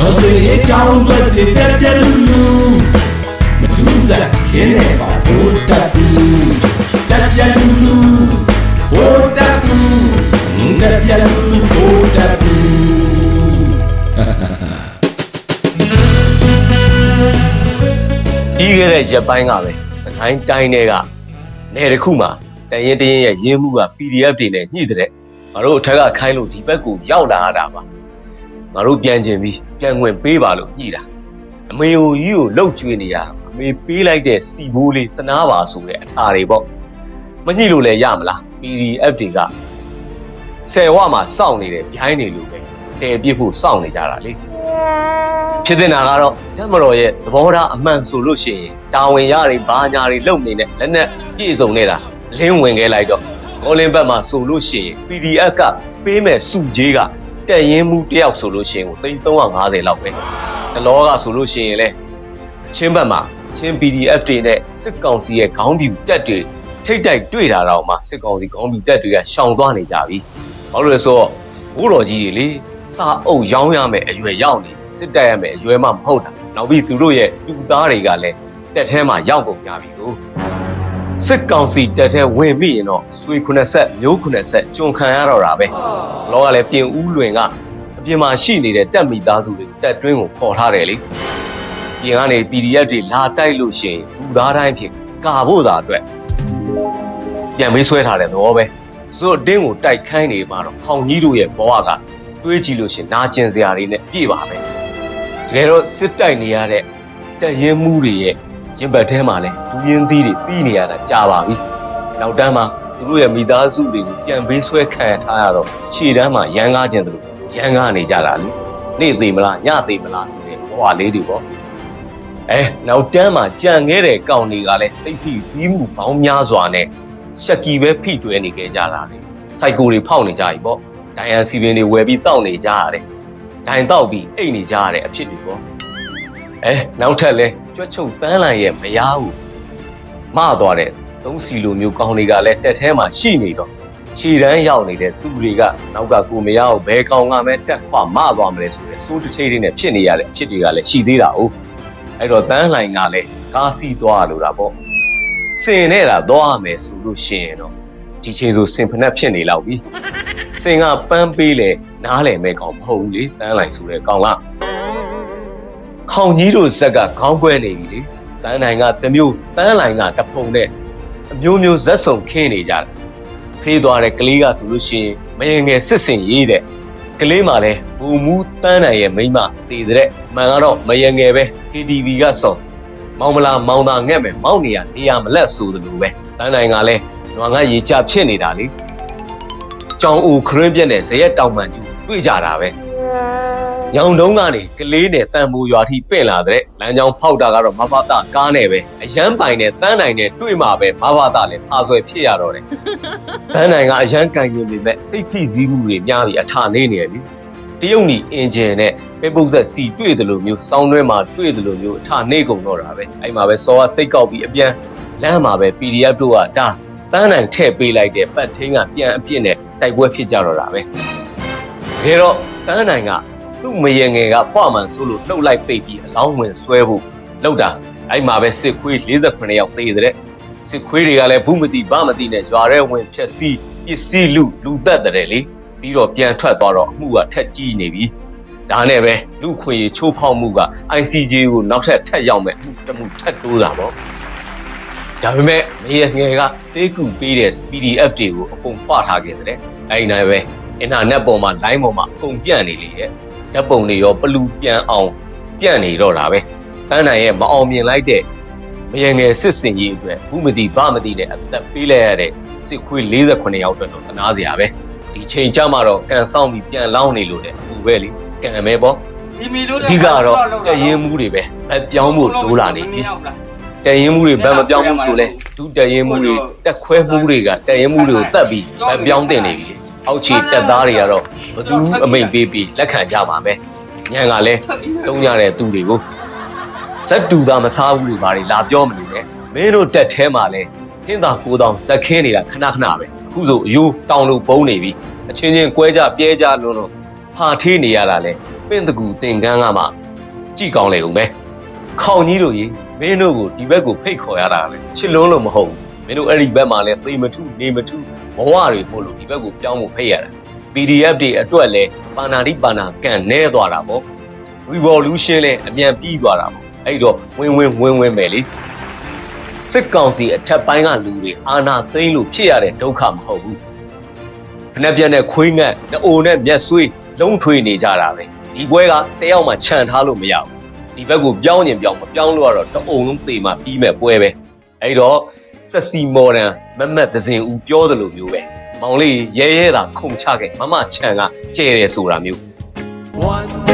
တော်စေအကြောင်းတွေတက်ပြက်လူလူမထူးစားခင်းနေပါဘိုးတက်ဘူးတက်ပြက်လူလူဘိုးတက်ဘူးတက်ပြက်လူလူဘိုးတက်ဘူးပြီးခဲ့တဲ့ရက်ပိုင်းကပဲစကိုင်းတိုင်းတွေကနယ်တစ်ခုမှာတရင်တရင်ရဲ့ရင်းမှုက PDF တွေနဲ့ညှိတဲ့ငါတို့အထက်ကခိုင်းလို့ဒီဘက်ကိုရောက်လာရတာပါ ငါတို့ပြန်ကျင်ပြီးပြန်ဝင်ပေးပါလို့ညှိတာအမေဟိုကြီးကိုလှုပ်ကျွေးနေရတာအမေပေးလိုက်တဲ့စီဘိုးလေးတနာပါဆိုတဲ့အထာတွေပေါ့မညှိလို့လည်းရမလား PDF တွေကဆယ်ဝမှာစောင့်နေတဲ့ဗျိုင်းနေလို့ပဲတဲပြစ်ဖို့စောင့်နေကြတာလေဖြစ်တဲ့နာကတော့တမတော်ရဲ့သဘောထားအမှန်ဆိုလို့ရှိရင်တာဝန်ရတွေဘာညာတွေလုပ်နေတဲ့လက်နဲ့ပြည့်စုံနေတာလင်းဝင်ခဲ့လိုက်တော့ကောလင်းဘက်မှာဆိုလို့ရှိရင် PDF ကပေးမဲ့စုကြီးက တက်ရင်မှုတယောက်ဆိုလို့ရှိရင်ကို350လောက်ပဲတလောကဆိုလို့ရှိရင်လဲချင်းဘက်မှာချင်း PDF တွေနဲ့စစ်ကောင်စီရဲ့ခေါင်းပြူတက်တွေထိတ်တိုက်တွေ့တာတော့မှစစ်ကောင်စီခေါင်းပြူတက်တွေကရှောင်သွားနေကြပြီဘာလို့လဲဆိုတော့ဘိုးတော်ကြီးတွေလေစာအုပ်ရောင်းရမယ်အရွယ်ရောက်နေစစ်တက်ရမယ်အရွယ်မှမဟုတ်တာနောက်ပြီးသူတို့ရဲ့လူသားတွေကလည်းတက်ထဲမှာရောက်ကုန်ကြပြီလို့ စစ်ကောင်စီတက်ထဲဝင်ပြီးရင်တော့ဆွေ90ဆက်မျိုး90ဆက်ကျွန်ခံရတော့တာပဲလောကလည်းပြင်ဦးလွင်ကအပြင်မှာရှိနေတဲ့တက်မိသားစုတွေတက်တွင်းကိုခေါ်ထားတယ်လေပြင်ကနေ PDF တွေလာတိုက်လို့ရှိရင်လူသားတိုင်းဖြစ်ကာဖို့သာအတွက်ပြန်မေးဆွဲထားတဲ့သဘောပဲဇွတ်တင်းကိုတိုက်ခိုင်းနေမှာတော့ခေါင်ကြီးတို့ရဲ့ဘဝကတွေးကြည့်လို့ရှိရင်နာကျင်စရာတွေနဲ့ပြည့်ပါပဲတကယ်တော့စစ်တိုက်နေရတဲ့တက်ရင်မှုတွေရဲ့ ရင်ဘတ်ထဲမှာလဲဒူးရင်သီးတွေပြီးနေရတာကြာပါပြီ။နောက်တန်းမှာသူတို့ရဲ့မိသားစုတွေကိုပြန်ပေးဆွဲခံထားရတော့ခြေတန်းမှာရန်ကားခြင်းတို့ရန်ကားနေကြတာလေ။နေ့သေးမလားညသေးမလားဆိုတဲ့ဘဝလေးတွေပေါ့။အဲနောက်တန်းမှာကြံခဲ့တဲ့ကောင်တွေကလည်းစိတ်ဖိစီးမှုပေါင်းများစွာနဲ့ရှက်ကီပဲဖိတွဲနေကြကြတာလေ။စိုက်ကိုတွေဖောက်နေကြပြီပေါ့။ဒိုင်ယန်စီပင်တွေဝယ်ပြီးတောက်နေကြရတယ်။ဒိုင်တော့ပြီးအိတ်နေကြရတဲ့အဖြစ်တွေပေါ့ အဲနောက်ထပ်လဲကြွက်ချုပ်ပန်းလိုက်ရဲ့မရဘူးမသွားတဲ့သုံးစီလိုမျိုးကောင်းတွေကလည်းတက်ထဲမှာရှိနေတော့ခြေတန်းရောက်နေတဲ့သူတွေကနောက်ကကိုမရအောင်ဘဲကောင်ကမဲတက်ခွမသွားမလဲဆိုတဲ့စိုးတစ်ထိတ်လေးနဲ့ဖြစ်နေရတဲ့အဖြစ်တွေကလည်းရှိသေးတာ哦အဲ့တော့တန်းလှိုင်ကလည်းကားစီးသွားလို့တာပေါ့စင်နေတာသွားမယ်ဆိုလို့ရှိရင်တော့ဒီချိန်ဆိုစင်ဖနက်ဖြစ်နေလောက်ပြီစင်ကပန်းပေးလေနားလည်မဲ့ကောင်မဟုတ်ဘူးလေတန်းလိုက်ဆိုတဲ့ကောင်က ခေါင်ကြီးတို့ဇက်ကခေါင်းခွဲနေပြီလေတန်းနိုင်ကတစ်မျိုးတန်းလိုင်ကတစ်ဖုံနဲ့အမျိုးမျိုးဇက်စုံခင်းနေကြတယ်ဖေးသွားတဲ့ကလေးကဆိုလို့ရှိရင်မယငယ်စစ်စင်ရေးတဲ့ကလေးမှလည်းဘူမူတန်းနိုင်ရဲ့မိန်းမတည်တဲ့မှန်ကတော့မယငယ်ပဲ KTV ကစော်မောင်မလာမောင်သာငှက်မယ်မောက်နေရနေရမလက်ဆိုသလိုပဲတန်းနိုင်ကလည်းနွားငါရေချဖြစ်နေတာလေကြောင်ဦးခရင်းပြက်နဲ့ဇရက်တောင်မှန်ကျူတွေ့ကြတာပဲ ညောင်တုံးကနေကလေးနဲ့တန်မိုးရွာထိပင့်လာတဲ့လမ်းကြောင်းဖောက်တာကတော့မဘာတာကားနဲ့ပဲအရန်ပိုင်နဲ့တန်းနိုင်နဲ့တွေ့မှာပဲမဘာတာလည်းဖာဆွဲဖြစ်ရတော့တယ်တန်းနိုင်ကအရန်ကန်ရင်ပေမဲ့စိတ်ဖိစီးမှုတွေများပြီးအထာနေနေတယ်လीတရုတ်နီအင်ဂျင်နဲ့ပဲပုတ်ဆက်စီတွေ့တယ်လို့မျိုးစောင်းတွဲမှာတွေ့တယ်လို့မျိုးအထာနေကုန်တော့တာပဲအဲ့မှာပဲစောကစိတ်ကောက်ပြီးအပြန်လမ်းမှာပဲ PDF တို့ကဒါတန်းနိုင်ထည့်ပေးလိုက်တဲ့ပတ်ထင်းကပြန်အပြစ်နဲ့တိုက်ပွဲဖြစ်ကြတော့တာပဲ။ဒါတော့တန်းနိုင်က သူ့မယငယ်ကဖွာမှန်ဆိုလို့လှုပ်လိုက်ပိတ်ပြီးအလောင်းဝင်ဆွဲဖို့လှုပ်တာအဲ့မှာပဲစစ်ခွေး48ယောက်သေးတဲ့စစ်ခွေးတွေကလည်းဘူးမတိဗမတိနဲ့ရွာထဲဝင်ဖြက်စီးပစ္စည်းလူလူသက်တဲ့လေပြီးတော့ပြန်ထွက်သွားတော့အမှုကထက်ကြီးနေပြီ။ဒါနဲ့ပဲလူခွေချိုးဖောက်မှုက ICJ ကိုနောက်ထပ်ထက်ရောက်မဲ့အမှုတစ်မှုထက်တိုးတာပေါ့။ဒါပေမဲ့မရငယ်ကစေးကူပေးတဲ့ PDF တွေကိုအကုန်ဖွာထားခဲ့တဲ့အဲ့ဒီနိုင်ပဲအင်တာနက်ပေါ်မှာ line ပေါ်မှာအကုန်ပြန့်နေလေတဲ့ ဓာတ်ပုံတွေရောပလူပြန်အောင်ပြန့်နေတော့တာပဲတန်းနိုင်ရဲ့မအောင်မြင်လိုက်တဲ့မရငယ်စစ်စင်ကြီးအတွက်ဘူးမတိဗမတိနဲ့အသက်ပေးလိုက်ရတဲ့စစ်ခွေး48ယောက်အတွက်တော့တနာစရာပဲဒီချိန်ကြမှာတော့ကန်ဆောင်ပြီးပြန်လောင်းနေလို့တဲ့ဘူးပဲလေကံမဲပေါ့ဒီမီတို့အဓိကတော့တရင်မှုတွေပဲအပြောင်းဖို့လိုလာနေပြီတန်ရင်မှုတွေဗတ်မပြောင်းမှုဆိုလဲဒုတန်ရင်မှုတွေတက်ခွဲမှုတွေကတန်ရင်မှုတွေကိုတတ်ပြီးဗတ်ပြောင်းတင်နေပြီ အောက်ခြေတက်သားတွေကတော့ဘသူအမိန်ပေးပြီးလက်ခံကြပါမယ်ညံကလည်းတုံးရတဲ့သူတွေကိုဇက်တူတာမစားဘူးတွေဘာတွေလာပြောမနေနဲ့မင်းတို့တက်ထဲမှာလဲဟင်းသာကိုတောင်ဇက်ခင်းနေတာခဏခဏပဲအခုဆိုအယိုးတောင်လို့ပုံနေပြီအချင်းချင်းကွဲကြပြဲကြလွန်းလို့ဖဖာထေးနေရတာလဲပင့်တကူတင်ကန်းကမှကြည်ကောင်းလေဦးမယ်ခေါင်ကြီးတို့ရေမင်းတို့ကိုဒီဘက်ကိုဖိတ်ခေါ်ရတာလဲချစ်လုံးလို့မဟုတ်ဘူးမင်းတို့အဲ့ဒီဘက်မှာလဲသေမထုနေမထု ဘဝတွေပို့လို့ဒီဘက်ကိုပြောင်းဖို့ဖိတ်ရတာ PDF တွေအတွက်လဲပါဏာတိပါဏာကန်နဲသွားတာပေါ့ revolution လဲအမြန်ပြီးသွားတာပေါ့အဲ့တော့ဝင်းဝင်းဝင်းဝင်းပဲလေစစ်ကောင်စီအထက်ပိုင်းကလူတွေအာဏာသိမ်းလို့ဖြစ်ရတဲ့ဒုက္ခမဟုတ်ဘူးဖနှက်ပြက်နဲ့ခွေးငတ်တအိုနဲ့မျက်ဆွေးလုံးထွေနေကြတာပဲဒီပွဲကတယောက်မှခြံထားလို့မရဘူးဒီဘက်ကိုပြောင်းရင်ပြောင်းမပြောင်းလို့ကတော့တအိုလုံးသေမှပြီးမဲ့ပွဲပဲအဲ့တော့ ဆက်စီမော်ဒန်မမတ်ဒဇင်ဦးပြောသလိုမျိုးပဲမောင်လေးရဲရဲတာခုံချခဲ့မမခြံကကျဲတယ်ဆိုတာမျိုး One